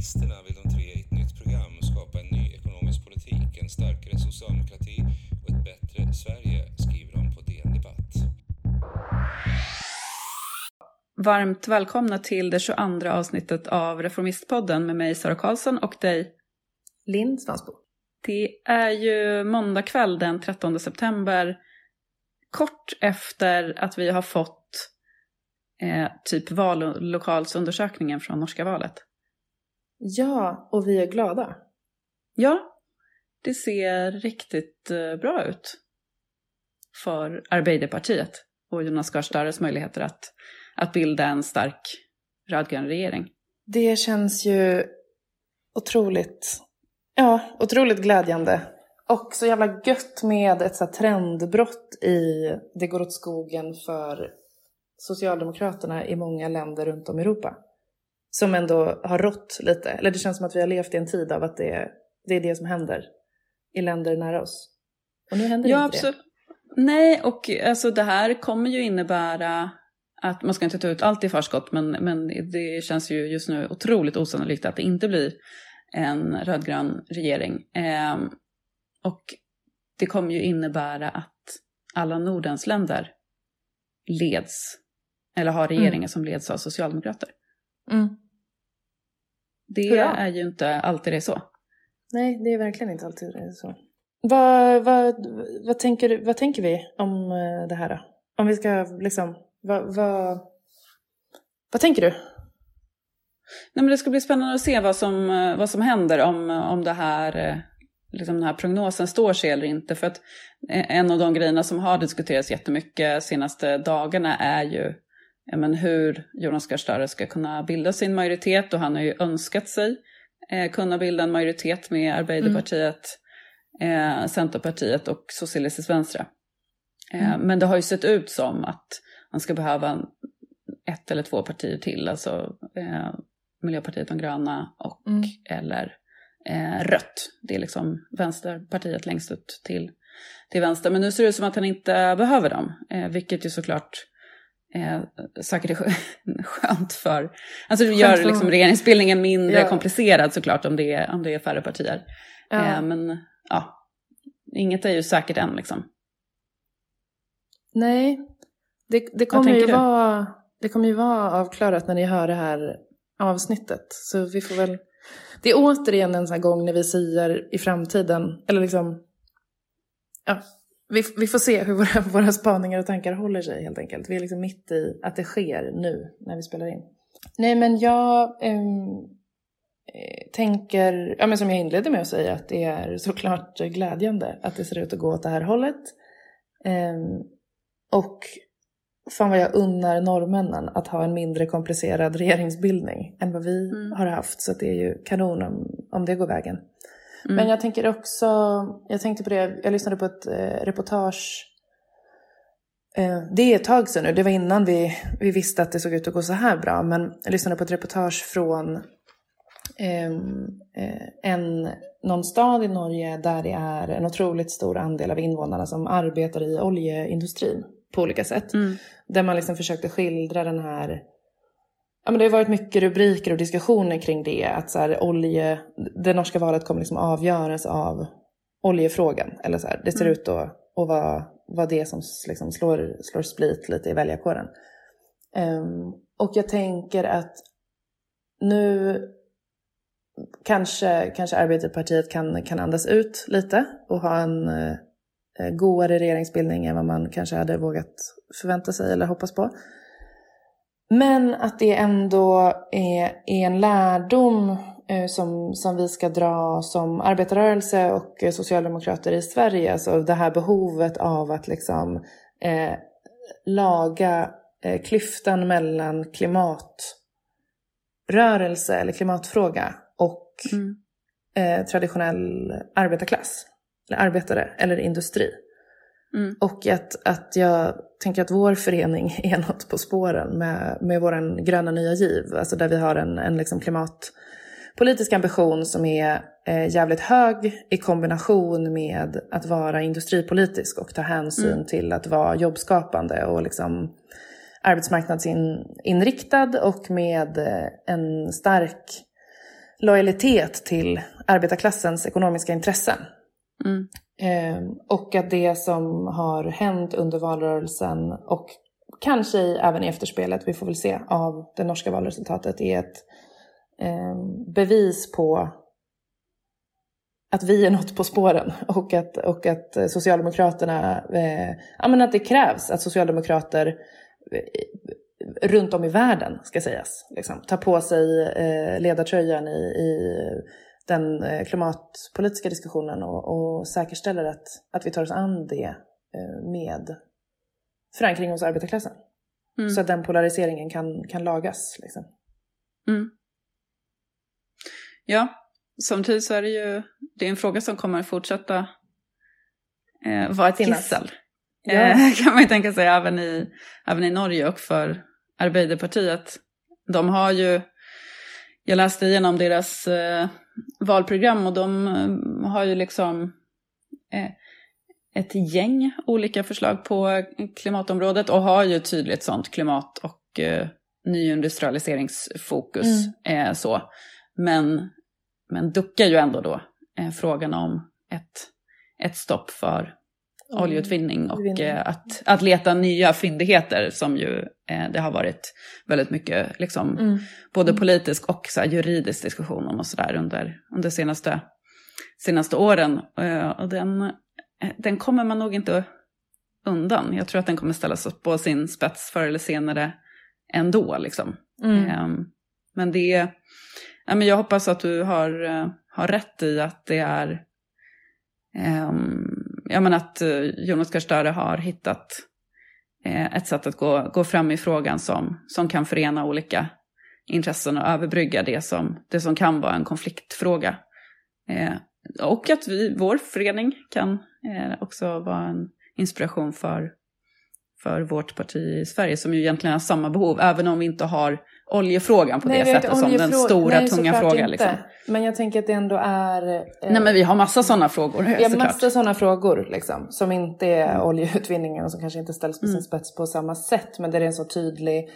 Reformisterna vill de tre i ett nytt program skapa en ny ekonomisk politik, en starkare socialdemokrati och ett bättre Sverige, skriver de på DN Debatt. Varmt välkomna till det 22 avsnittet av Reformistpodden med mig Sara Karlsson och dig Linn Svansbo. Det är ju måndag kväll den 13 september, kort efter att vi har fått eh, typ vallokalsundersökningen från norska valet. Ja, och vi är glada. Ja, det ser riktigt eh, bra ut för Arbeiderpartiet och Jonas Gahr Støres möjligheter att, att bilda en stark rödgrön regering. Det känns ju otroligt, ja, otroligt glädjande. Och så jävla gött med ett så trendbrott i det går åt skogen för Socialdemokraterna i många länder runt om i Europa. Som ändå har rått lite. Eller det känns som att vi har levt i en tid av att det, det är det som händer i länder nära oss. Och nu händer Ja, inte det. absolut. Nej, och alltså det här kommer ju innebära att man ska inte ta ut allt i förskott, men, men det känns ju just nu otroligt osannolikt att det inte blir en rödgrön regering. Ehm, och det kommer ju innebära att alla Nordens länder leds, eller har regeringar Mm. som leds av socialdemokrater. Mm. Det Hurra. är ju inte alltid det är så. Nej, det är verkligen inte alltid så. Vad, vad, vad, tänker, vad tänker vi om eh, det här då? Om vi ska liksom, vad, vad, vad tänker du? Nej, men det ska bli spännande att se vad som, eh, vad som händer om, om det här, eh, liksom den här prognosen står sig eller inte. För att eh, en av de grejerna som har diskuterats jättemycket de senaste dagarna är ju men hur Jonas Gahr ska kunna bilda sin majoritet och han har ju önskat sig eh, kunna bilda en majoritet med Arbeiderpartiet, eh, Centerpartiet och Socialistisk Vänstre. Eh, Mm. Men det har ju sett ut som att man ska behöva en- ett eller två partier till, alltså eh, Miljöpartiet de gröna och Mm. eller eh, rött. Det är liksom Vänsterpartiet längst ut till, till vänster. Men nu ser det ut som att han inte behöver dem, eh, vilket ju såklart eh, säkert är skö- skönt för... Alltså det gör liksom regeringsbildningen mindre Ja. komplicerad såklart om det är, om det är färre partier. Ja. Eh, men ja, inget är ju säkert än liksom. Nej, det, det, kommer ju du? vara, det kommer ju vara avklarat när ni hör det här avsnittet. Så vi får väl... Det är återigen en sån här gång när vi säger i framtiden, eller liksom... Ja, vi, vi får se hur våra, våra spaningar och tankar håller sig helt enkelt. Vi är liksom mitt i att det sker nu när vi spelar in. Nej, men jag eh, tänker, ja men som jag inledde med att säga, att det är såklart glädjande att det ser ut att gå åt det här hållet. Ehm, och fan vad jag unnar norrmännen att ha en mindre komplicerad regeringsbildning än vad vi Mm. har haft. Så det är ju kanon om, om det går vägen. Mm. Men jag tänker också, jag tänkte på det, jag lyssnade på ett eh, reportage. Eh, det är ett tag sedan nu, det var innan vi, vi visste att det såg ut att gå så här bra. Men jag lyssnade på ett reportage från ehm, eh, en, någon stad i Norge där det är en otroligt stor andel av invånarna som arbetar i oljeindustrin på olika sätt. Mm. Där man liksom försökte skildra den här... Ja, men det har varit mycket rubriker och diskussioner kring det. Att så här, olje, det norska valet kommer liksom avgöras av oljefrågan. Eller så här, det ser Mm. ut att, att vara, vara det som liksom slår, slår split lite i väljarkåren. Ehm, och jag tänker att nu kanske, kanske Arbeiderpartiet kan, kan andas ut lite och ha en eh, godare regeringsbildning än vad man kanske hade vågat förvänta sig eller hoppas på. Men att det ändå är, är en lärdom eh, som, som vi ska dra som arbetarrörelse och eh, socialdemokrater i Sverige. Alltså det här behovet av att liksom eh, laga eh, klyftan mellan klimatrörelse eller klimatfråga och Mm. eh, traditionell arbetarklass. Eller arbetare eller industri. Mm. Och att, att jag tänker att vår förening är något på spåren med, med vår gröna nya giv. Alltså där vi har en, en liksom klimatpolitisk ambition som är eh, jävligt hög i kombination med att vara industripolitisk och ta hänsyn Mm. till att vara jobbskapande och liksom arbetsmarknadsinriktad och med eh, en stark lojalitet till arbetarklassens ekonomiska intressen. Mm. Ehm, och att det som har hänt under valrörelsen och kanske även i efterspelet, vi får väl se, av det norska valresultatet är ett ehm, bevis på att vi är något på spåren och att, och att Socialdemokraterna, eh, ja men att det krävs att Socialdemokrater eh, runt om i världen, ska sägas, liksom, tar på sig eh, ledartröjan i, i den eh, klimatpolitiska diskussionen och, och säkerställer att, att vi tar oss an det eh, med förankring hos arbetarklassen. Mm. Så att den polariseringen kan, kan lagas. Liksom. Mm. Ja, samtidigt så är det ju det är en fråga som kommer fortsätta eh, vara ett Finnas. gissel. Eh, kan man ju tänka sig även i, även i Norge och för Arbeiderpartiet. De har ju, jag läste igenom deras eh, valprogram och de eh, har ju liksom eh, ett gäng olika förslag på klimatområdet och har ju tydligt sånt klimat och eh, nyindustrialiseringsfokus. Eh, så. Men, men duckar ju ändå då frågan om ett, ett stopp för oljeutvinning och eh, att, att leta nya fyndigheter som ju eh, det har varit väldigt mycket liksom, Mm. både politisk och så här, juridisk diskussion om och sådär under, under senaste, senaste åren. Eh, och den, eh, den kommer man nog inte undan. Jag tror att den kommer ställas på sin spets förr eller senare ändå. Liksom. Mm. Ehm, men det ja, men jag hoppas att du har, eh, har rätt i att det är um, ja, men att eh, Jonas Gahr har hittat eh, ett sätt att gå, gå fram i frågan som, som kan förena olika intressen och överbrygga det som, det som kan vara en konfliktfråga. Eh, och att vi, vår förening kan eh, också vara en inspiration för, för vårt parti i Sverige som ju egentligen har samma behov, även om vi inte har oljefrågan på Nej, det sättet som den stora Nej, tunga frågan. Liksom. Men jag tänker att det ändå är... eh, Nej men vi har massa sådana frågor Vi har såklart. massa sådana frågor liksom, som inte är oljeutvinningen och som kanske inte ställs på sin Mm. spets på samma sätt. Men där det är en så tydlig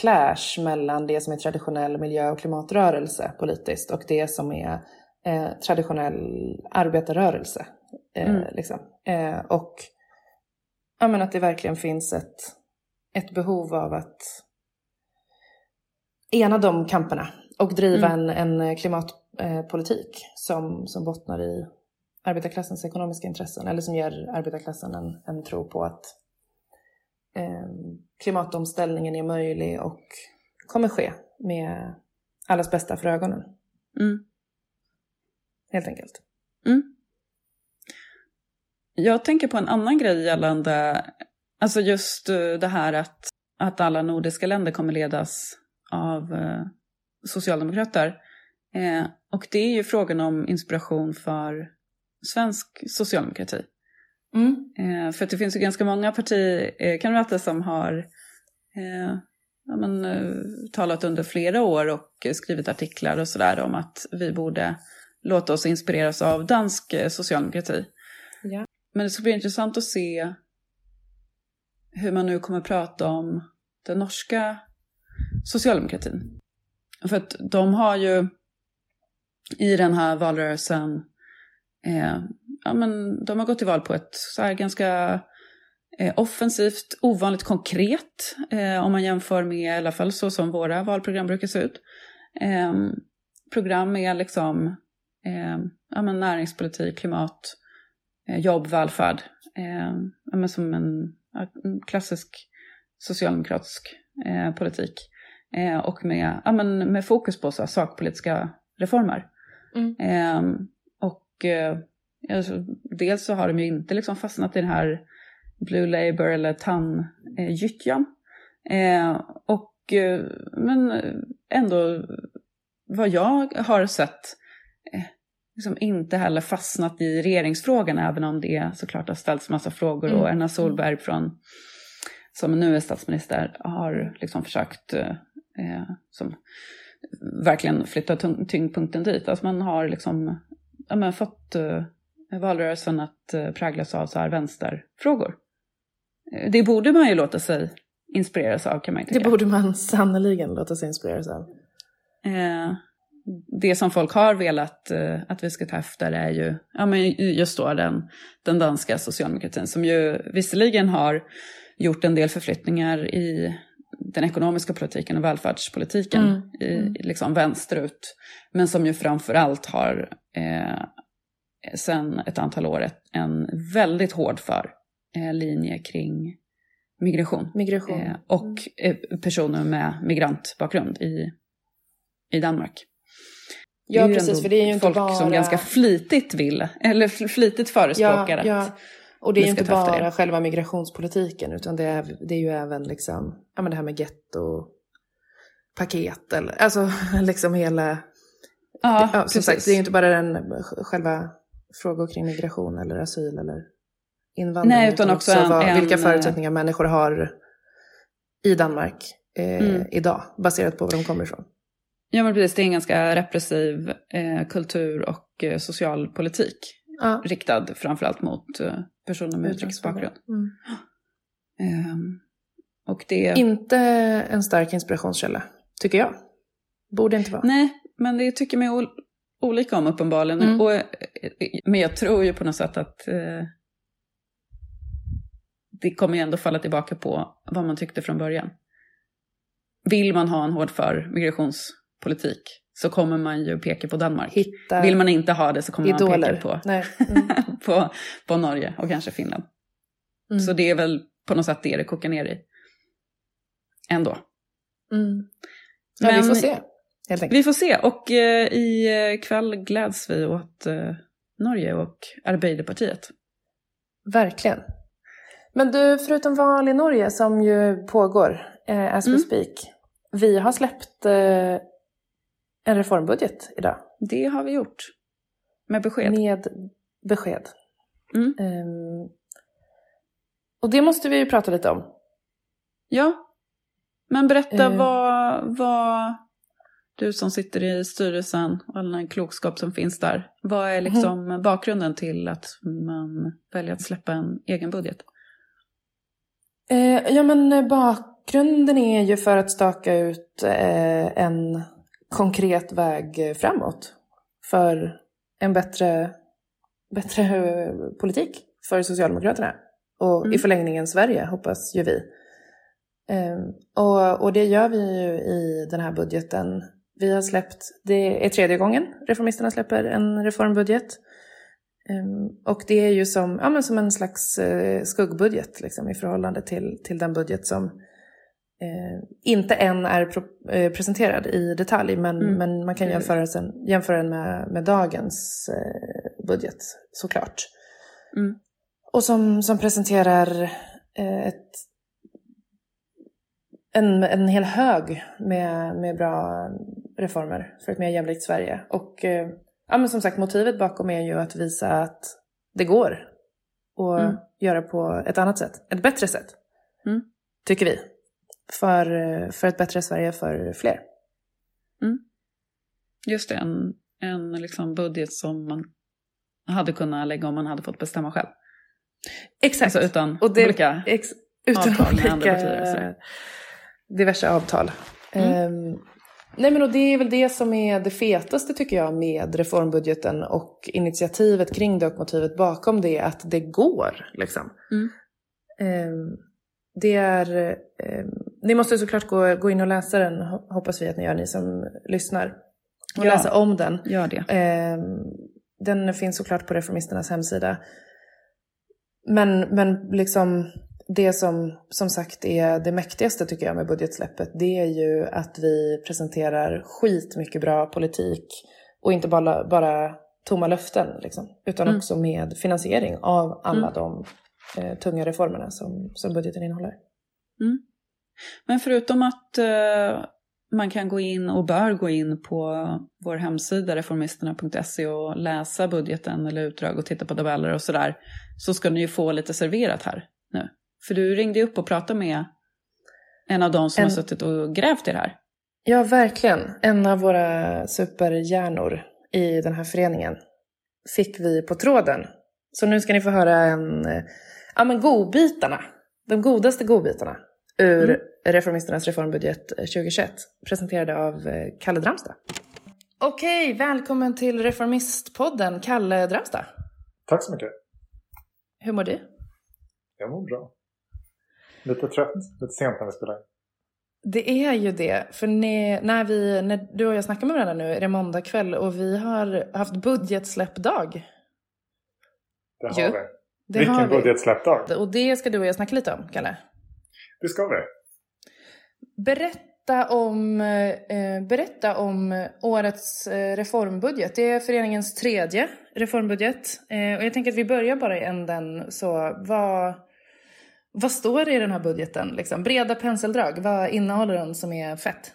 clash mellan det som är traditionell miljö och klimatrörelse politiskt och det som är eh, traditionell arbetarrörelse. Eh, Mm. liksom. eh, och ja, men att det verkligen finns ett, ett behov av att ena de kamperna och driva Mm. en, en klimatpolitik som, som bottnar i arbetarklassens ekonomiska intressen eller som ger arbetarklassen en, en tro på att eh, klimatomställningen är möjlig och kommer ske med allas bästa för ögonen. Mm. Helt enkelt. Jag tänker på en annan grej gällande, alltså just eh, det här att, att alla nordiska länder kommer ledas av eh, socialdemokrater. Eh, och det är ju frågan om inspiration för svensk socialdemokrati. Eh, för att det finns ju ganska många partikamrater som har ja, men, talat under flera år och skrivit artiklar och sådär om att vi borde låta oss inspireras av dansk socialdemokrati. Ja. Men det ska bli intressant att se hur man nu kommer prata om den norska socialdemokratin. För att de har ju i den här valrörelsen, eh, ja men de har gått till val på ett så här ganska eh, offensivt, ovanligt konkret, eh, om man jämför med i alla fall så som våra valprogram brukar se ut. Eh, program med liksom eh, ja, men näringspolitik, klimat, eh, jobb, välfärd. Eh, ja, men som en, en klassisk socialdemokratisk eh, politik. Eh, och med, ja, men med fokus på så här, sakpolitiska reformer. Mm. Eh, och alltså, dels så har de ju inte liksom fastnat i den här Blue Labour eller tandgyttjan. Eh, och, eh, men ändå vad jag har sett eh, liksom inte heller fastnat i regeringsfrågan även om det såklart har ställts massa frågor Mm. och Erna Solberg från, som nu är statsminister har liksom försökt eh, eh, som, verkligen flytta tyng- tyngdpunkten dit. Alltså man har liksom ja, men fått eh, valrörelsen att eh, präglas av så här vänsterfrågor. Eh, Det borde man ju låta sig inspireras av kan man ju Det tycka. borde man sannoliken låta sig inspireras av. Eh, det som folk har velat eh, att vi ska ta efter är ju ja, men just då den, den danska socialdemokratin som ju visserligen har gjort en del förflyttningar i den ekonomiska politiken och välfärdspolitiken Mm, i, mm. liksom vänsterut. Men som ju framför allt har eh, sen ett antal år ett, en väldigt hård för eh, linje kring migration. Migration. Eh, och eh, personer med migrantbakgrund i, i Danmark. Ja, precis, för det är ju inte folk bara... som ganska flitigt vill, eller fl- flitigt förespråkar ja, att... ja. Och det är ju inte bara det. själva migrationspolitiken, utan det är, det är ju även liksom, ja, men det här med getto, paket, eller, alltså liksom hela... ja, Ja, som sagt, det är ju inte bara den själva frågor kring migration eller asyl eller invandring. Nej, utan också en- vad, en, vilka eh, förutsättningar människor har i Danmark eh, Mm. idag, baserat på var de kommer ifrån. Ja, men precis. Det är en ganska repressiv eh, kultur och eh, socialpolitik. Ja, Riktad framförallt mot eh, personer med utrikesbakgrund. Mm. Ehm, och det... Inte en stark inspirationskälla, tycker jag. Borde inte vara. Nej, men det tycker man ol- olika om uppenbarligen. Mm. Och, eh, men jag tror ju på något sätt att eh, det kommer ju ändå falla tillbaka på vad man tyckte från början. Vill man ha en hård för migrationspolitik så kommer man ju peka på Danmark. Hitta Vill man inte ha det så kommer man idoler. peka på. Mm. på, på Norge och kanske Finland. Mm. Så det är väl på något sätt det det kokar ner i. Ändå. Mm. Ja, vi Men- får se. Vi får se. Och eh, i eh, kväll gläds vi åt eh, Norge och Arbeiderpartiet. Verkligen. Men du, förutom val i Norge som ju pågår eh, as we Mm. speak. Vi har släppt eh, en reformbudget idag. Det har vi gjort. Med besked. Med besked. Mm. Ehm, och det måste vi ju prata lite om. Ja. Men berätta Eh. vad, vad du som sitter i styrelsen och all den klokskap som finns där. Vad är liksom bakgrunden till att man väljer att släppa en egen budget? Eh, ja, men eh, bakgrunden är ju för att staka ut eh, en konkret väg framåt för en bättre, bättre politik för Socialdemokraterna. Och Mm. i förlängningen Sverige, hoppas ju vi. Eh, och, och det gör vi ju i den här budgeten. Vi har släppt, det är tredje gången Reformisterna släpper en reformbudget. Ehm, Och det är ju som, ja, men som en slags eh, skuggbudget liksom, i förhållande till, till den budget som eh, inte än är pro- eh, presenterad i detalj, men, Mm, men man kan jämföra, sen, jämföra den med, med dagens eh, budget såklart. Mm. Och som, som presenterar eh, ett, en, en hel hög med, med bra reformer för ett mer jämlikt Sverige. Och eh, ja, men som sagt, motivet bakom är ju att visa att det går att Mm. göra på ett annat sätt, ett bättre sätt. Mm. Tycker vi. För, för ett bättre Sverige för fler. Just det, en, en liksom budget som man hade kunnat lägga om man hade fått bestämma själv. Exakt. Alltså utan Och det- olika... Ex, utan Avtal med andra olika partier eh, diverse avtal. Mm. Ehm, nej men och det är väl det som är det fetaste tycker jag med reformbudgeten och initiativet kring det och motivet bakom det, att det går liksom. Mm. Ehm, det är, ehm, ni måste såklart gå, gå in och läsa den, ho- hoppas vi att ni gör, ni som lyssnar. Och Ja. läsa om den. Gör det. Ehm, den finns såklart på Reformisternas hemsida. Men, men liksom det som som sagt är det mäktigaste tycker jag med budgetsläppet, det är ju att vi presenterar skitmycket bra politik och inte bara, bara tomma löften, liksom, utan Mm. också med finansiering av alla Mm. de eh, tunga reformerna som, som budgeten innehåller. Men förutom att eh, man kan gå in och bör gå in på vår hemsida reformisterna.se och läsa budgeten eller utdrag och titta på tabeller och sådär, så ska ni ju få lite serverat här nu. För du ringde upp och pratade med en av de som En- har suttit och grävt i det här. Ja, verkligen. En av våra superhjärnor i den här föreningen fick vi på tråden. Så nu ska ni få höra en, eh, ja men godbitarna, de godaste godbitarna ur Mm. Reformisternas reformbudget 2021, presenterade av eh, Kalle Dramstad. Okej, välkommen till Reformistpodden, Kalle Drömstad. Tack så mycket. Hur mår du? Jag mår bra. Lite trött, lite sent när vi spelar in. Det är ju det, för ni, när, vi, när du och jag snackar med varandra nu är det måndag kväll och vi har haft budgetsläppdag. Det har Jo, vi. Det Vilken har vi. budgetsläppdag. Och det ska du och jag snacka lite om, Kalle. Det ska vi. Berätta om, eh, berätta om årets eh, reformbudget. Det är föreningens tredje reformbudget. Eh, och jag tänker att vi börjar bara i änden. Så vad, vad står det i den här budgeten? Liksom? Breda penseldrag. Vad innehåller den som är fett?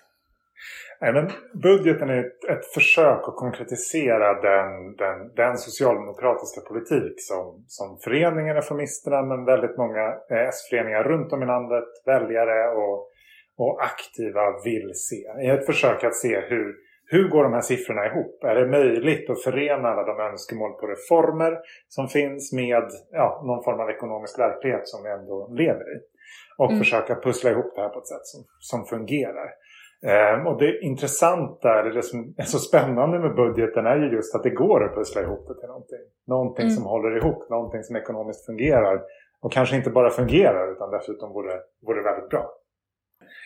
Nej, men budgeten är ett, ett försök att konkretisera den, den, den socialdemokratiska politik som, som föreningen Reformisterna men väldigt många eh, S-föreningar runt om i landet, väljare och, och aktiva vill se. I ett försök att se hur, hur går de här siffrorna ihop? Är det möjligt att förena alla de önskemål på reformer som finns med ja, någon form av ekonomisk verklighet som vi ändå lever i? Och Mm. försöka pussla ihop det här på ett sätt som, som fungerar. Ehm, och det intressanta, eller det som är så spännande med budgeten är ju just att det går att pussla ihop det till någonting. Någonting Mm. som håller ihop, någonting som ekonomiskt fungerar. Och kanske inte bara fungerar utan dessutom vore, vore väldigt bra.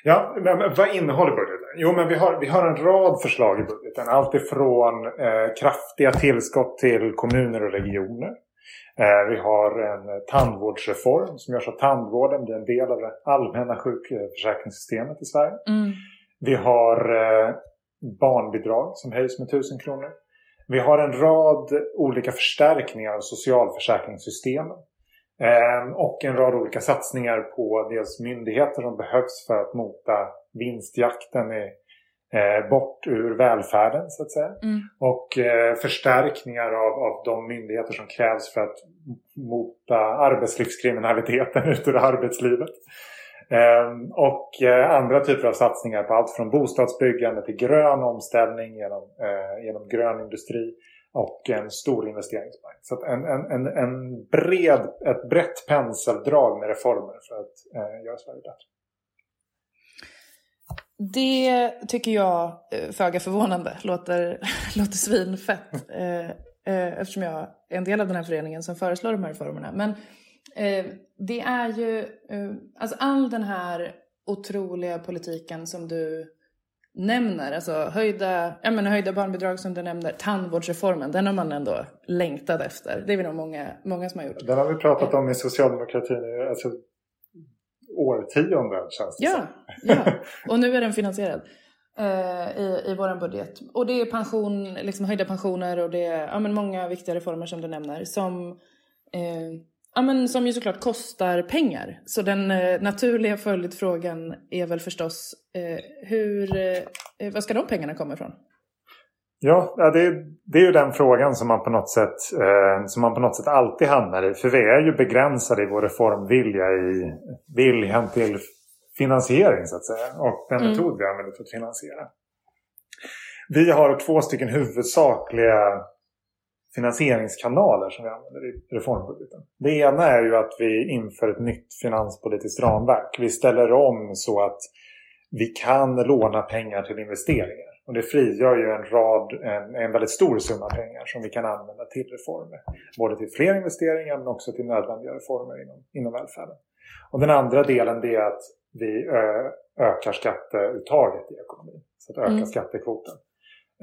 Ja, men vad innehåller budgeten? Jo, men vi har, vi har en rad förslag i budgeten. Allt ifrån eh, kraftiga tillskott till kommuner och regioner. Eh, vi har en tandvårdsreform som gör så att tandvården blir en del av det allmänna sjukförsäkringssystemet i Sverige. Mm. Vi har eh, barnbidrag som höjs med 1000 kronor. Vi har en rad olika förstärkningar av socialförsäkringssystemen. Eh, och en rad olika satsningar på dels myndigheter som behövs för att mota vinstjakten i, eh, bort ur välfärden så att säga. Mm. Och eh, förstärkningar av, av de myndigheter som krävs för att mota arbetslivskriminaliteten ut ur arbetslivet. Ehm, och eh, andra typer av satsningar på allt från bostadsbyggande till grön omställning genom, genom grön industri och en stor investeringsbank. Så att en, en, en, bred, ett brett penseldrag med reformer för att eh, göra Sverige bättre. Det tycker jag, eh, föga förvånande, låter, låter svinfett. Eh, eh, eftersom jag är en del av den här föreningen som föreslår de här reformerna. Men eh, det är ju, eh, alltså all den här otroliga politiken som du nämner, alltså höjda, jag menar, höjda barnbidrag som du nämner, tandvårdsreformen, den har man ändå längtat efter. Det är vi nog många, många som har gjort. Den har vi pratat om i socialdemokratin i alltså, årtionden känns det Ja, som. ja. Och nu är den finansierad eh, i, i vår budget. Och det är pension, liksom höjda pensioner och det är ja, men många viktiga reformer som du nämner som, eh, ja, men som ju såklart kostar pengar. Så den eh, naturliga följdfrågan är väl förstås eh, hur, eh, var ska de pengarna komma ifrån? Ja, det, är- det är ju den frågan som man, på något sätt, eh, som man på något sätt alltid hamnar i. För vi är ju begränsade i vår reformvilja i viljan till finansiering så att säga. Och den Mm. metod vi använder för att finansiera. Vi har två stycken huvudsakliga finansieringskanaler som vi använder i reformbudgeten. Det ena är ju att vi inför ett nytt finanspolitiskt ramverk. Vi ställer om så att vi kan låna pengar till investeringar. Och det frigör ju en rad, en, en väldigt stor summa pengar som vi kan använda till reformer. Både till fler investeringar men också till nödvändiga reformer inom, inom välfärden. Och den andra delen det är att vi ökar skatteuttaget i ekonomin. Så att öka Mm. skattekvoten.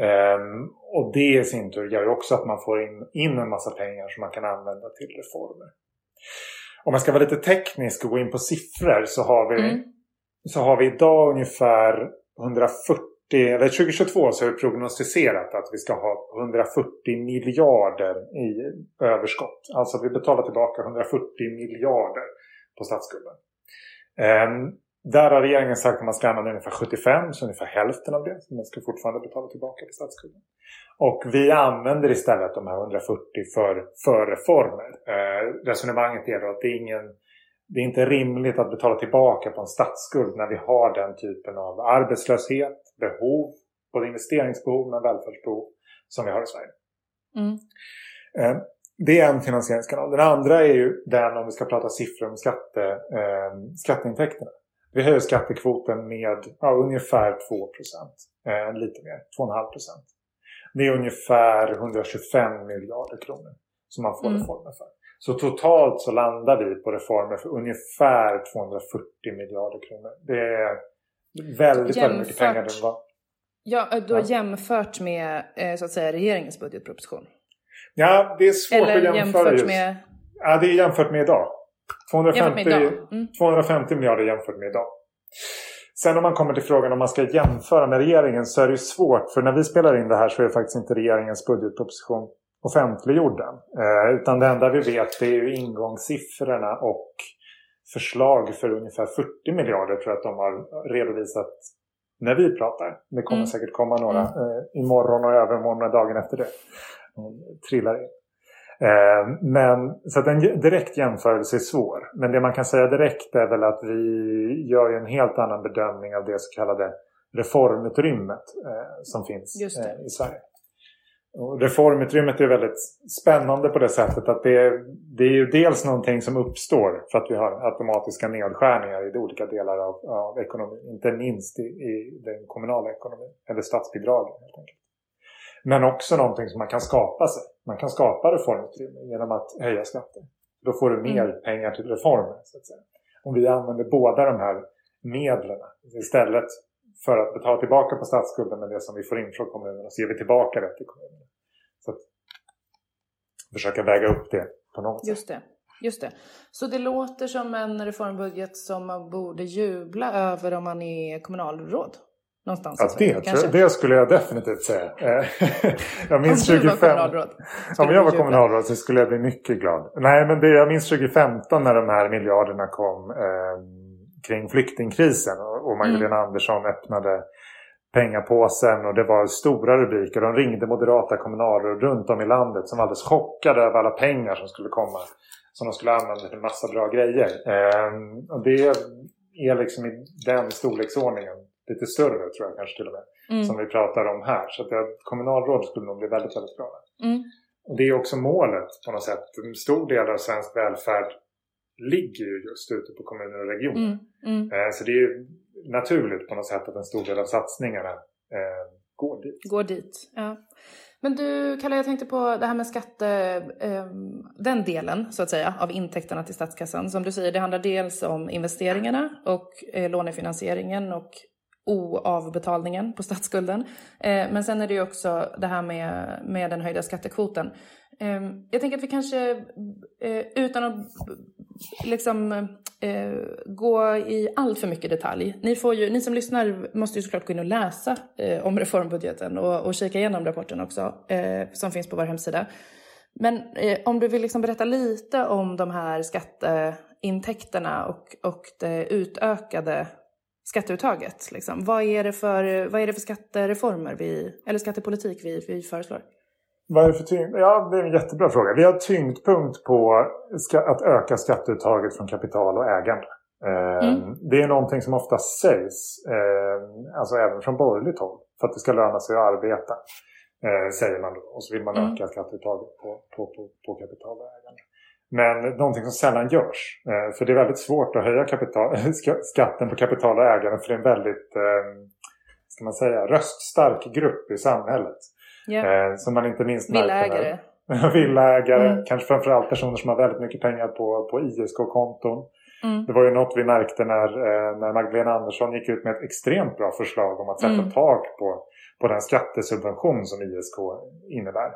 Ehm, och det i sin tur gör ju också att man får in, in en massa pengar som man kan använda till reformer. Om man ska vara lite teknisk och gå in på siffror så har vi Mm. så har vi idag ungefär 140, eller 2022 så har vi prognostiserat att vi ska ha 140 miljarder i överskott. Alltså vi betalar tillbaka 140 miljarder på statsskulden. Ehm, där har regeringen sagt att man ska använda ungefär 75, så ungefär hälften av det. Så man ska fortfarande betala tillbaka till statsskulden. Och vi använder istället de här 140 för, för reformer. Eh, resonemanget är då att det är ingen det är inte rimligt att betala tillbaka på en statsskuld när vi har den typen av arbetslöshet, behov, både investeringsbehov men välfärdsbehov som vi har i Sverige. Mm. Eh, Det är en finansieringskanal. Den andra är ju den om vi ska prata siffror om skatte, eh, skatteintäkterna. Vi höjer skattekvoten med ja, ungefär 2 procent. Eh, lite mer, 2,5 procent. Det är ungefär 125 miljarder kronor som man får Mm. reformer för. Så totalt så landar vi på reformer för ungefär 240 miljarder kronor. Det är väldigt, väldigt mycket Jämfört- pengar. Det var. Ja, du har Ja. jämfört med eh, så att säga regeringens budgetproposition. Ja, det är svårt Eller att jämföra jämfört just. med... Ja, det är jämfört med idag. 250, Jämfört med idag. Mm. 250 miljarder jämfört med idag. Sen om man kommer till frågan om man ska jämföra med regeringen så är det ju svårt. För när vi spelar in det här så är faktiskt inte regeringens budgetproposition offentliggjord än. Eh, utan det enda vi vet det är ju ingångssiffrorna och förslag för ungefär 40 miljarder tror jag att de har redovisat när vi pratar. Det kommer Mm. säkert komma några Mm. eh, imorgon och övermorgon och dagen efter det. De trillar in. Eh, men, så att en direkt jämförelse är svår. Men det man kan säga direkt är väl att vi gör en helt annan bedömning av det så kallade reformutrymmet eh, som finns eh, i Sverige. Och reformutrymmet är väldigt spännande på det sättet att det är, det är ju dels någonting som uppstår för att vi har automatiska nedskärningar i olika delar av, av ekonomin. Inte minst i, i den kommunala ekonomin, eller statsbidragen helt enkelt. Men också någonting som man kan skapa sig. Man kan skapa reformutrymme genom att höja skatter. Då får du mer Mm. pengar till reformer. Så att säga. Om vi använder båda de här medlen istället för att betala tillbaka på statsskulden med det som vi får in från kommunerna så ger vi tillbaka det till kommunerna. Så att försöka väga upp det på något sätt. Just det. Just det. Så det låter som en reformbudget som man borde jubla över om man är kommunalråd? Någonstans Ja, Sverige, det, kanske? det skulle jag definitivt säga. Eh, jag minns om du var 25... kommunalråd? Om skulle jag var kommunalråd så skulle jag bli mycket glad. Nej, men det, jag minns 2015 när de här miljarderna kom eh, kring flyktingkrisen och, och Magdalena Mm. Andersson öppnade pengapåsen och det var stora rubriker. De ringde moderata kommunalråd runt om i landet som var alldeles chockade över alla pengar som skulle komma. Som de skulle använda till massa bra grejer. Eh, och det är liksom i den storleksordningen. Lite större tror jag kanske till och med. Mm. Som vi pratar om här. Så att jag, kommunalråd skulle nog bli väldigt, väldigt bra. Mm. Och det är också målet på något sätt. En stor del av svensk välfärd ligger ju just ute på kommuner och regioner. Mm. Mm. Eh, Så det är ju naturligt på något sätt att en stor del av satsningarna eh, går dit. Går dit. Ja. Men du, Kalle, jag tänkte på det här med skatte... Eh, den delen, så att säga, av intäkterna till statskassan. Som du säger, det handlar dels om investeringarna och eh, lånefinansieringen och oavbetalningen på statsskulden. Eh, men sen är det ju också det här med, med den höjda skattekvoten. Eh, jag tänker att vi kanske, eh, utan att liksom eh, gå i allt för mycket detalj. Ni, får ju, ni som lyssnar måste ju såklart gå in och läsa eh, om reformbudgeten och, och kika igenom rapporten också eh, som finns på vår hemsida. Men eh, om du vill liksom berätta lite om de här skatteintäkterna och, och det utökade skatteuttaget. Liksom. Vad, är det för, vad är det för skattereformer vi, eller skattepolitik vi, vi föreslår? Vad är det för tyngd? Ja, det är en jättebra fråga. Vi har tyngdpunkt på att öka skatteuttaget från kapital och ägande. Eh, Mm. Det är någonting som ofta sägs, eh, alltså även från borgerligt håll, för att det ska löna sig att arbeta. Eh, säger man då. Och så vill man Mm. öka skatteuttaget på, på, på, på kapital och ägande. Men någonting som sällan görs. Eh, för det är väldigt svårt att höja kapital, ska- skatten på kapital och ägande för det är en väldigt, eh, ska man säga, röststark grupp i samhället. Eh, som man inte minst Villaägare. Villaägare, Mm. kanske framförallt personer som har väldigt mycket pengar på, på ISK-konton. Mm. Det var ju något vi märkte när, eh, när Magdalena Andersson gick ut med ett extremt bra förslag om att sätta Mm. tak på, på den skattesubvention som ISK innebär.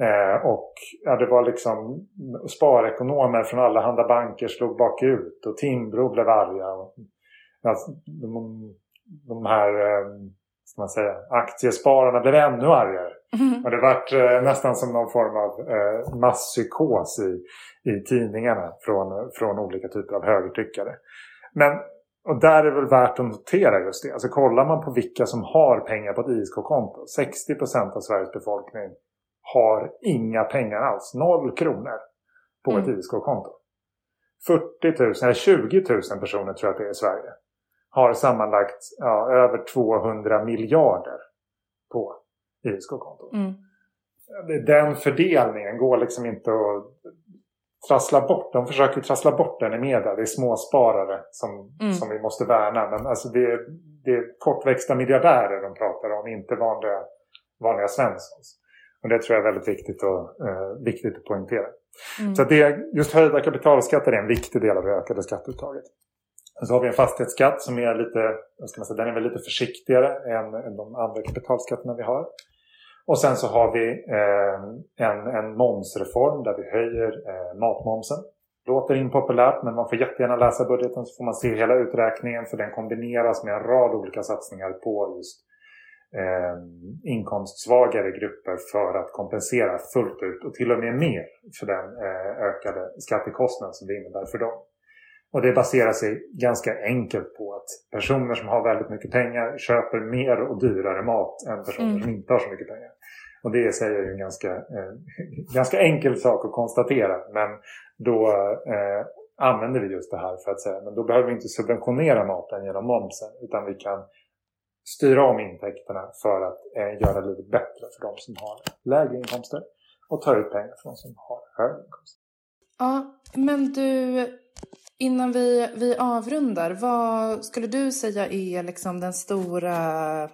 Eh, och ja, det var liksom sparekonomer från alla handa banker slog bakut och Timbro blev arga. Och, alltså, de, de här eh, ska man säga, aktiespararna blev ännu argare. Mm. Och det vart eh, nästan som någon form av eh, masspsykos i, i tidningarna från, från olika typer av högertyckare. Men, och där är det väl värt att notera just det. Alltså kollar man på vilka som har pengar på ett ISK-konto. 60% av Sveriges befolkning har inga pengar alls. Noll kronor på ett Mm. ISK-konto. 40 000, eller 20 000 personer tror jag att det är i Sverige. Har sammanlagt ja, över 200 miljarder på ISK-konton. Mm. Den fördelningen går liksom inte att trassla bort. De försöker trassla bort den i media. Det är småsparare som, Mm. som vi måste värna. Men alltså det, är, det är kortväxta miljardärer de pratar om. Inte vanliga vanliga Svenssons. Och det tror jag är väldigt viktigt, och, eh, viktigt att poängtera. Mm. Så det, just höjda kapitalskatter är en viktig del av det ökade skatteuttaget. Så har vi en fastighetsskatt som är lite, ska man säga, den är väl lite försiktigare än, de andra kapitalskatterna vi har. Och sen så har vi eh, en, en momsreform där vi höjer eh, matmomsen. Låter impopulärt men man får jättegärna läsa budgeten så får man se hela uträkningen för den kombineras med en rad olika satsningar på just eh, inkomstsvagare grupper för att kompensera fullt ut och till och med mer för den eh, ökade skattekostnad som det innebär för dem. Och det baserar sig ganska enkelt på att personer som har väldigt mycket pengar köper mer och dyrare mat än personer mm. som inte har så mycket pengar. Och det säger ju en ganska, eh, ganska enkel sak att konstatera. Men då eh, använder vi just det här för att säga men då behöver vi inte subventionera maten genom momsen. Utan vi kan styra om intäkterna för att eh, göra livet bättre för de som har lägre inkomster. Och ta ut pengar från de som har högre inkomster. Ja, men du, innan vi, vi avrundar, vad skulle du säga är liksom den stora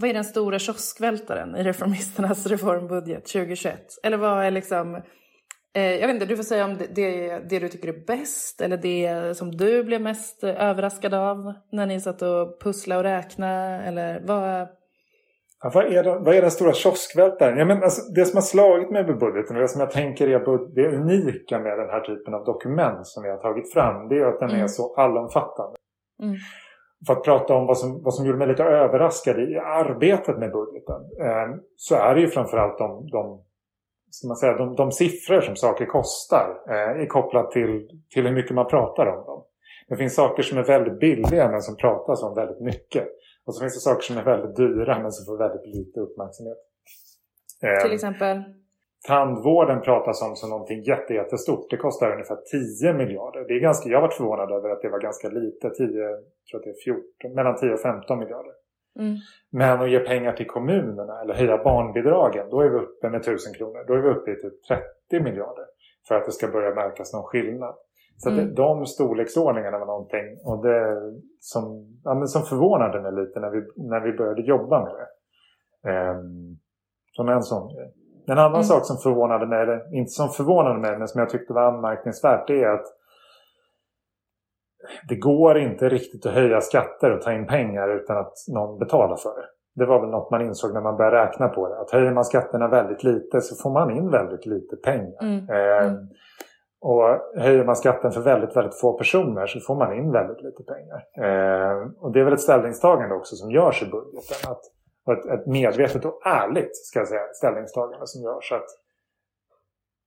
vad är den stora kioskvältaren i Reformisternas reformbudget 2021? Eller vad är liksom... Eh, jag vet inte, du får säga om det, det, det, du tycker är bäst eller det som du blev mest överraskad av när ni satt och pusslade och räknade. Eller vad... Ja, vad, är vad är den stora kioskvältaren? Ja, men alltså, det som har slagit mig med budgeten och det som jag tänker är det unika med den här typen av dokument som vi har tagit fram det är att den mm. är så allomfattande. Mm för att prata om vad som, vad som gjorde mig lite överraskad i arbetet med budgeten. Eh, så är det ju framförallt de, de, ska man säga, de, de siffror som saker kostar eh, är kopplat till, till hur mycket man pratar om dem. Det finns saker som är väldigt billiga men som pratas om väldigt mycket. Och så finns det saker som är väldigt dyra men som får väldigt lite uppmärksamhet. Eh, till exempel? Tandvården pratas om som någonting jättestort. Det kostar ungefär 10 miljarder. Det är ganska, jag har varit förvånad över att det var ganska lite. 10, tror att det är 14, mellan 10 och 15 miljarder. Mm. Men att ge pengar till kommunerna eller höja barnbidragen. Då är vi uppe med 1000 kronor. Då är vi uppe i typ 30 miljarder. För att det ska börja märkas någon skillnad. Så mm. det, de storleksordningarna var någonting och det som, ja, men som förvånade mig lite när vi, när vi började jobba med det. Um, som en sån grej. En annan mm. sak som förvånade mig, eller inte som förvånade mig, men som jag tyckte var anmärkningsvärt, det är att det går inte riktigt att höja skatter och ta in pengar utan att någon betalar för det. Det var väl något man insåg när man började räkna på det. Att höjer man skatterna väldigt lite så får man in väldigt lite pengar. Mm. Eh, mm. och höjer man skatten för väldigt, väldigt få personer så får man in väldigt lite pengar. Eh, och det är väl ett ställningstagande också som görs i budgeten. Att ett, ett medvetet och ärligt ska jag säga, ställningstagande som görs. Att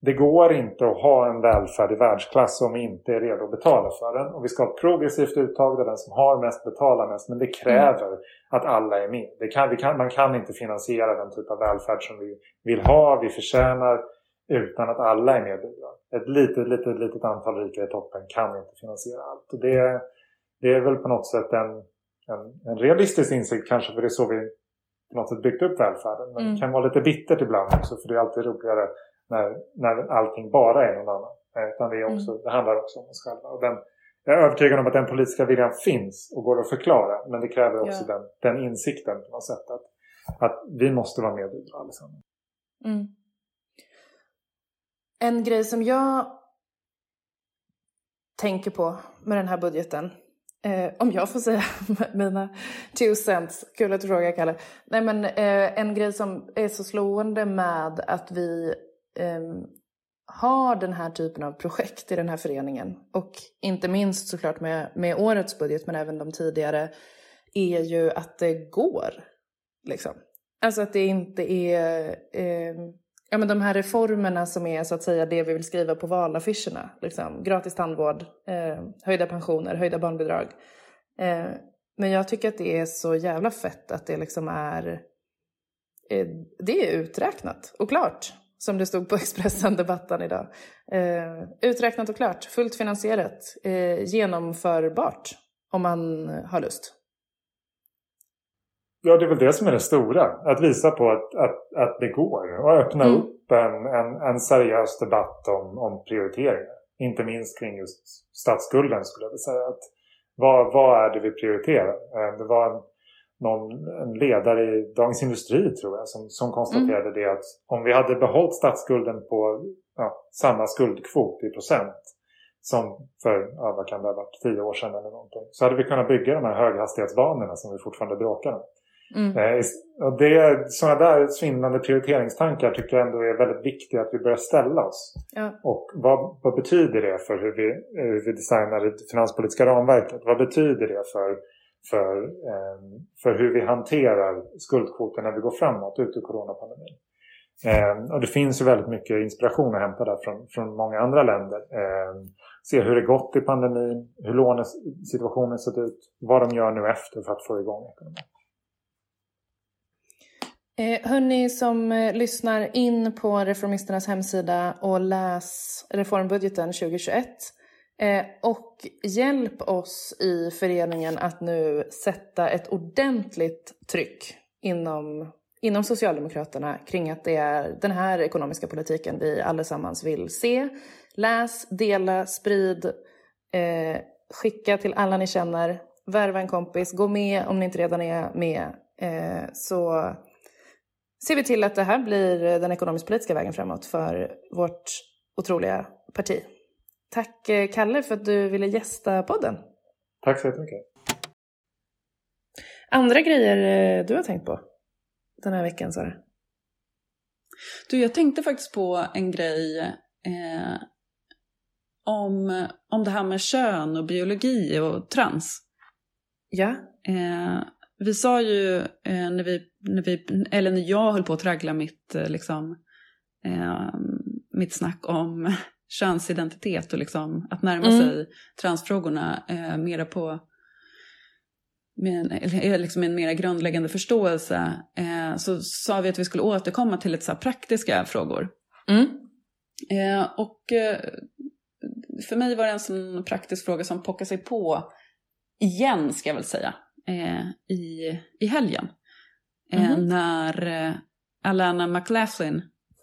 det går inte att ha en välfärd i världsklass om vi inte är redo att betala för den. Och vi ska ha ett progressivt uttag där den som har mest betalar mest. Men det kräver mm. att alla är med. Kan, kan, man kan inte finansiera den typ av välfärd som vi vill ha, vi förtjänar utan att alla är med och Ett litet, litet, litet antal rika i toppen kan inte finansiera allt. Och det, det är väl på något sätt en, en, en realistisk insikt kanske, för det är så vi på något sätt byggt upp välfärden. Men mm. det kan vara lite bittert ibland också för det är alltid roligare när, när allting bara är någon annan. Eh, utan det, är också, mm. det handlar också om oss själva. Och den, jag är övertygad om att den politiska viljan finns och går att förklara. Men det kräver också ja. den, den insikten på något sätt. Att, att vi måste vara med i allesammans. Mm. En grej som jag tänker på med den här budgeten Eh, om jag får säga mina two cents, kul att du frågar Kalle. Nej men eh, en grej som är så slående med att vi eh, har den här typen av projekt i den här föreningen och inte minst såklart med, med årets budget men även de tidigare är ju att det går. Liksom. Alltså att det inte är eh, ja, men de här reformerna som är så att säga det vi vill skriva på valaffischerna. Liksom. Gratis tandvård, eh, höjda pensioner, höjda barnbidrag. Eh, men jag tycker att det är så jävla fett att det liksom är eh, det är uträknat och klart. Som det stod på Expressen-debatten idag. Eh, uträknat och klart, fullt finansierat, eh, genomförbart om man har lust. Ja, det är väl det som är det stora. Att visa på att, att, att det går. Och öppna mm. upp en, en, en seriös debatt om, om prioriteringar. Inte minst kring just statsskulden skulle jag vilja säga. Att vad, vad är det vi prioriterar? Eh, det var en, någon, en ledare i Dagens Industri tror jag som, som konstaterade mm. det att om vi hade behållit statsskulden på ja, samma skuldkvot i procent som för, ja, vad kan det ha varit, tio år sedan eller någonting. Så hade vi kunnat bygga de här höghastighetsbanorna som vi fortfarande bråkar om. Mm. Eh, och det, sådana där svindlande prioriteringstankar tycker jag ändå är väldigt viktiga att vi börjar ställa oss. Ja. Och vad, vad betyder det för hur vi, hur vi designar det finanspolitiska ramverket? Vad betyder det för, för, ehm, för hur vi hanterar skuldkvoten när vi går framåt ut ur coronapandemin? Ehm, och det finns ju väldigt mycket inspiration att hämta där från, från många andra länder. Ehm, se hur det gått i pandemin, hur lånesituationen sett ut, vad de gör nu efter för att få igång ekonomin. Eh, hörni som eh, lyssnar in på Reformisternas hemsida och läs reformbudgeten 2021. Eh, och hjälp oss i föreningen att nu sätta ett ordentligt tryck inom, inom Socialdemokraterna kring att det är den här ekonomiska politiken vi allesammans vill se. Läs, dela, sprid, eh, skicka till alla ni känner, värva en kompis, gå med om ni inte redan är med. Eh, så ser vi till att det här blir den ekonomisk-politiska vägen framåt för vårt otroliga parti. Tack eh, Kalle för att du ville gästa podden. Tack så jättemycket. Andra grejer eh, du har tänkt på den här veckan Sara? Du, jag tänkte faktiskt på en grej eh, om, om det här med kön och biologi och trans. Ja. Eh, vi sa ju eh, när, vi, när vi, eller när jag höll på att traggla mitt, eh, liksom, eh, mitt snack om könsidentitet och liksom att närma mm. sig transfrågorna eh, mera på med en, liksom en mer grundläggande förståelse eh, så sa vi att vi skulle återkomma till lite så praktiska frågor. Mm. Eh, och eh, för mig var det en sån praktisk fråga som pockade sig på igen, ska jag väl säga eh, i, i helgen. Eh, mm -hmm. När eh, Alana McLaughlin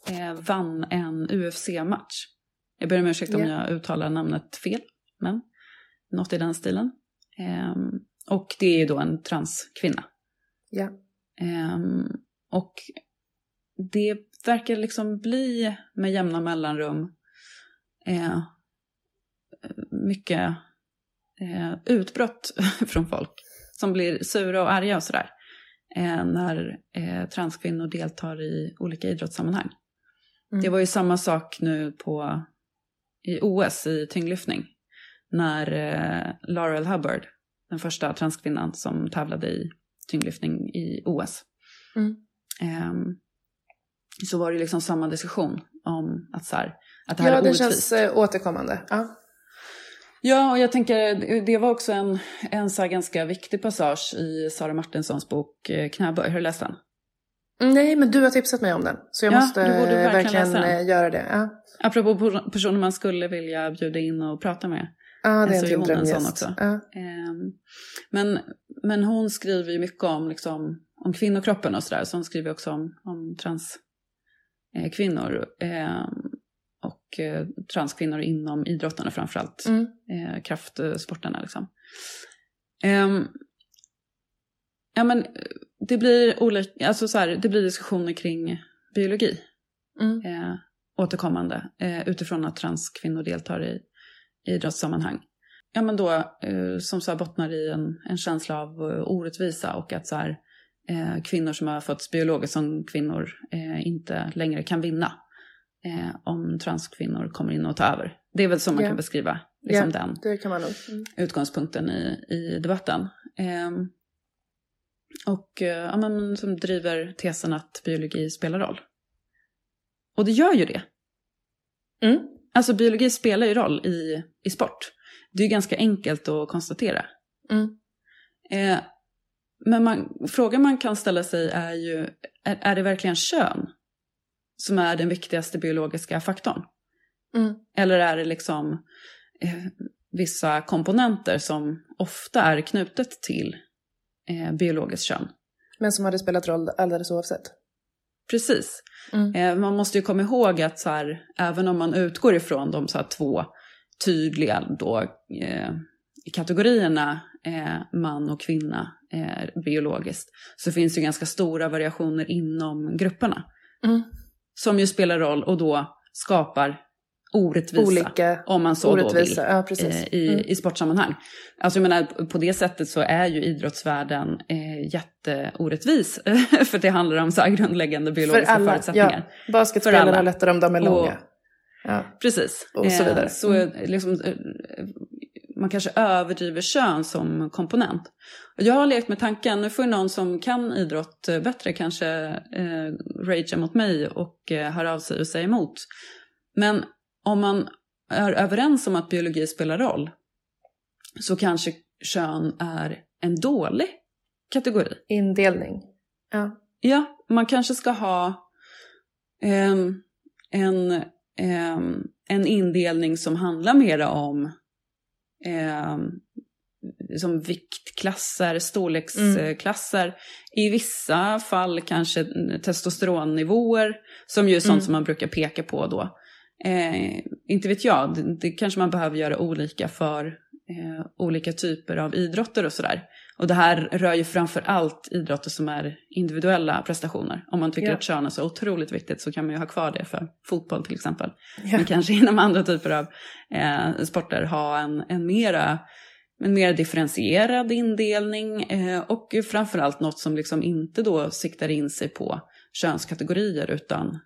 eh, vann en UFC-match. Jag ber om ursäkt yeah. om jag uttalar namnet fel, men något i den stilen. Ehm, och det är ju då en transkvinna. Ja. Ehm, och det verkar liksom bli med jämna mellanrum eh, mycket eh, utbrott från folk som blir sura och arga och sådär. Eh, när eh, transkvinnor deltar i olika idrottssammanhang. Mm. Det var ju samma sak nu på, i OS i tyngdlyftning. När eh, Laurel Hubbard, den första transkvinnan som tävlade i tyngdlyftning i OS. Mm. Eh, så var det liksom samma diskussion om att, så här, att det här ja, är orättvist. Ja, det känns eh, återkommande. Ja. Ja, och jag tänker, det var också en, en så ganska viktig passage i Sara Martinssons bok eh, Knäböj. Har du läst den? Nej, men du har tipsat mig om den. Så jag ja, måste verkligen, verkligen eh, göra det. Ja. Apropå personer man skulle vilja bjuda in och prata med. Ja, det är så en till drömgäst. också. Ja. Ehm, men, men hon skriver ju mycket om, liksom, om kvinnokroppen och sådär. Så hon skriver också om, om transkvinnor. Eh, och eh, transkvinnor inom idrottarna framförallt. Mm. Eh, kraftsporterna liksom. Eh, ja men det blir, olika, alltså så här, det blir diskussioner kring biologi. Mm. Eh, återkommande eh, utifrån att transkvinnor deltar i, i idrottssammanhang. Ja men då eh, som så här bottnar i en, en känsla av eh, orättvisa och att så här, eh, kvinnor som har fötts biologiskt som kvinnor eh, inte längre kan vinna eh, om transkvinnor kommer in och tar över. Det är väl så man yeah. kan beskriva liksom yeah, den. Mm. utgångspunkten i, i debatten. Och eh, ja, men, som driver tesen att biologi spelar roll. Och det gör ju det. Mm. Alltså biologi spelar ju roll i, i sport. Det är ju ganska enkelt att konstatera. Mm. Eh, men man, frågan man kan ställa sig är ju, är, är det verkligen kön som är den viktigaste biologiska faktorn? Mm. Eller är det liksom eh, vissa komponenter som ofta är knutet till eh, biologiskt kön? Men som hade spelat roll alldeles oavsett? Precis. Mm. Eh, man måste ju komma ihåg att så här, även om man utgår ifrån de så här, två tydliga då, eh, kategorierna eh, man och kvinna eh, biologiskt så finns det ganska stora variationer inom grupperna. Mm. Som ju spelar roll och då skapar orättvisa, Olika om man så orättvisa. då vill, Ja, eh, i, Mm. i sportsammanhang. Alltså jag menar, på det sättet så är ju idrottsvärlden eh, jätteorättvis. för det handlar om så här grundläggande biologiska alla, förutsättningar. Ja, basketspelarna För har lättare om de är Och- långa. Ja. Precis. Och så vidare. Eh, så Mm. liksom, eh, man kanske överdriver kön som komponent. Och Jag har lekt med tanken, nu får ju någon som kan idrott eh, bättre kanske eh, ragea mot mig och eh, höra av sig och säga emot. Men om man är överens om att biologi spelar roll så kanske kön är en dålig kategori. Indelning. Ja. Ja, man kanske ska ha ehm, en, ehm, en indelning som handlar mera om ehm, som viktklasser, storleksklasser. I vissa fall kanske testosteronnivåer, som ju är sånt Mm. som man brukar peka på då. Eh, inte vet jag, det, det kanske man behöver göra olika för eh, olika typer av idrotter och sådär. Och det här rör ju framför allt idrotter som är individuella prestationer. Om man tycker Ja. att kön är så otroligt viktigt så kan man ju ha kvar det för fotboll till exempel. Ja. Men kanske inom andra typer av eh, sporter ha en, en mera en mer differentierad indelning eh, och framförallt något som liksom inte då siktar in sig på könskategorier utan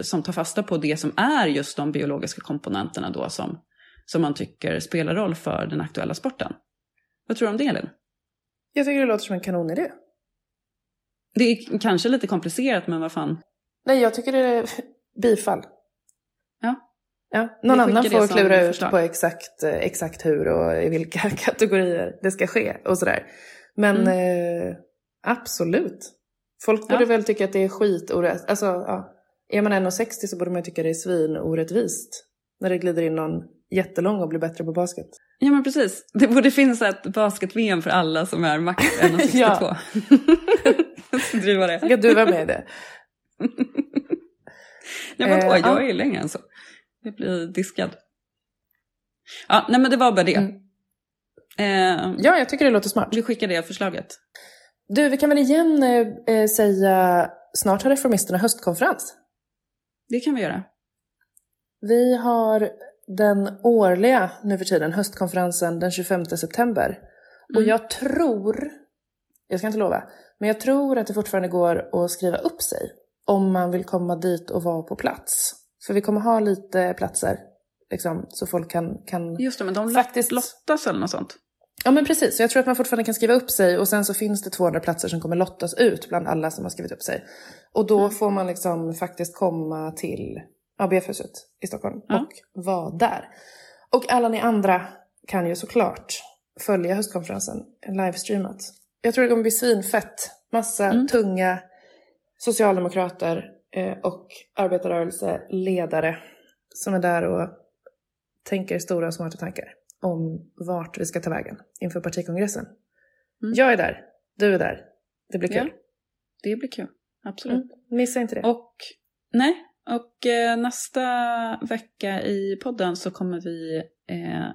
som tar fasta på det som är just de biologiska komponenterna då som, som man tycker spelar roll för den aktuella sporten. Vad tror du om det Elin? Jag tycker det låter som en kanonidé. Det är kanske lite komplicerat men vad fan. Nej, jag tycker det är bifall. Ja. Ja, någon annan får klura ut på exakt, eh, exakt hur och i vilka kategorier det ska ske och sådär. Men eh, absolut. Folk borde Mm. Ja. väl tycka att det är skitorättvist. Alltså, ja. Är man 1,60 så borde man tycka det är svinorättvist. När det glider in någon jättelång och blir bättre på basket. Ja men precis, det borde finnas ett basket-VM för alla som är max 1,62. Ja. Jag ska driva det. Ska du vara med i det? Nej vadå, Eh, jag ja. är ju längre än så. Jag blir diskad. Ja, nej men det var bara det. Mm. Eh, Ja, jag tycker det låter smart. Vi skickar det förslaget. Du, vi kan väl igen eh, eh, säga, snart har Reformisterna höstkonferens. Det kan vi göra. Vi har den årliga, nu för tiden, höstkonferensen den 25 september. Och Mm. jag tror, jag ska inte lova, men jag tror att det fortfarande går att skriva upp sig om man vill komma dit och vara på plats. För vi kommer ha lite platser, liksom, så folk kan, kan Just det, men de Faktiskt- lottas eller något sånt. Ja men precis, så jag tror att man fortfarande kan skriva upp sig och sen så finns det 200 platser som kommer lottas ut bland alla som har skrivit upp sig. Och då Mm. får man liksom faktiskt komma till ABF-huset i Stockholm Ja. och vara där. Och alla ni andra kan ju såklart följa höstkonferensen livestreamat. Jag tror det kommer bli svinfett. Massa Mm. tunga socialdemokrater eh, och arbetarrörelseledare som är där och tänker stora och smarta tankar om vart vi ska ta vägen inför partikongressen. Mm. Jag är där, du är där. Det blir Ja. kul. Det blir kul. Absolut. Mm. Missa inte det. Och, nej, och eh, nästa vecka i podden så kommer vi eh,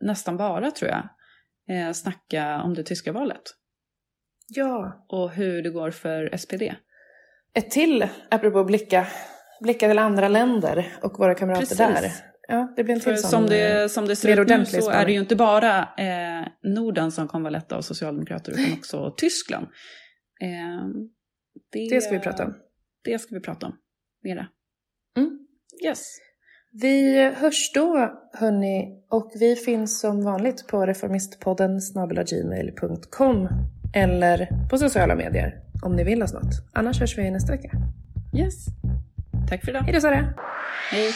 nästan bara, tror jag, eh, snacka om det tyska valet. Ja, Och hur det går för SPD. ett till, apropå blicka, blicka till andra länder och våra kamrater Precis. där. Ja, det blir en För till sån. som eh, det, som det ser ut nu så är det ju inte bara eh, Norden som kommer vara lett av socialdemokrater utan också Tyskland. Eh, Det ska vi prata om. Det ska vi prata om. Mera. Mm. Yes. Vi hörs då, hörni, och vi finns som vanligt på reformistpodden snabelagmail.com eller på sociala medier om ni vill oss något. Annars hörs vi nästa vecka. Yes. Tack för idag. Hej då Sara! Hej.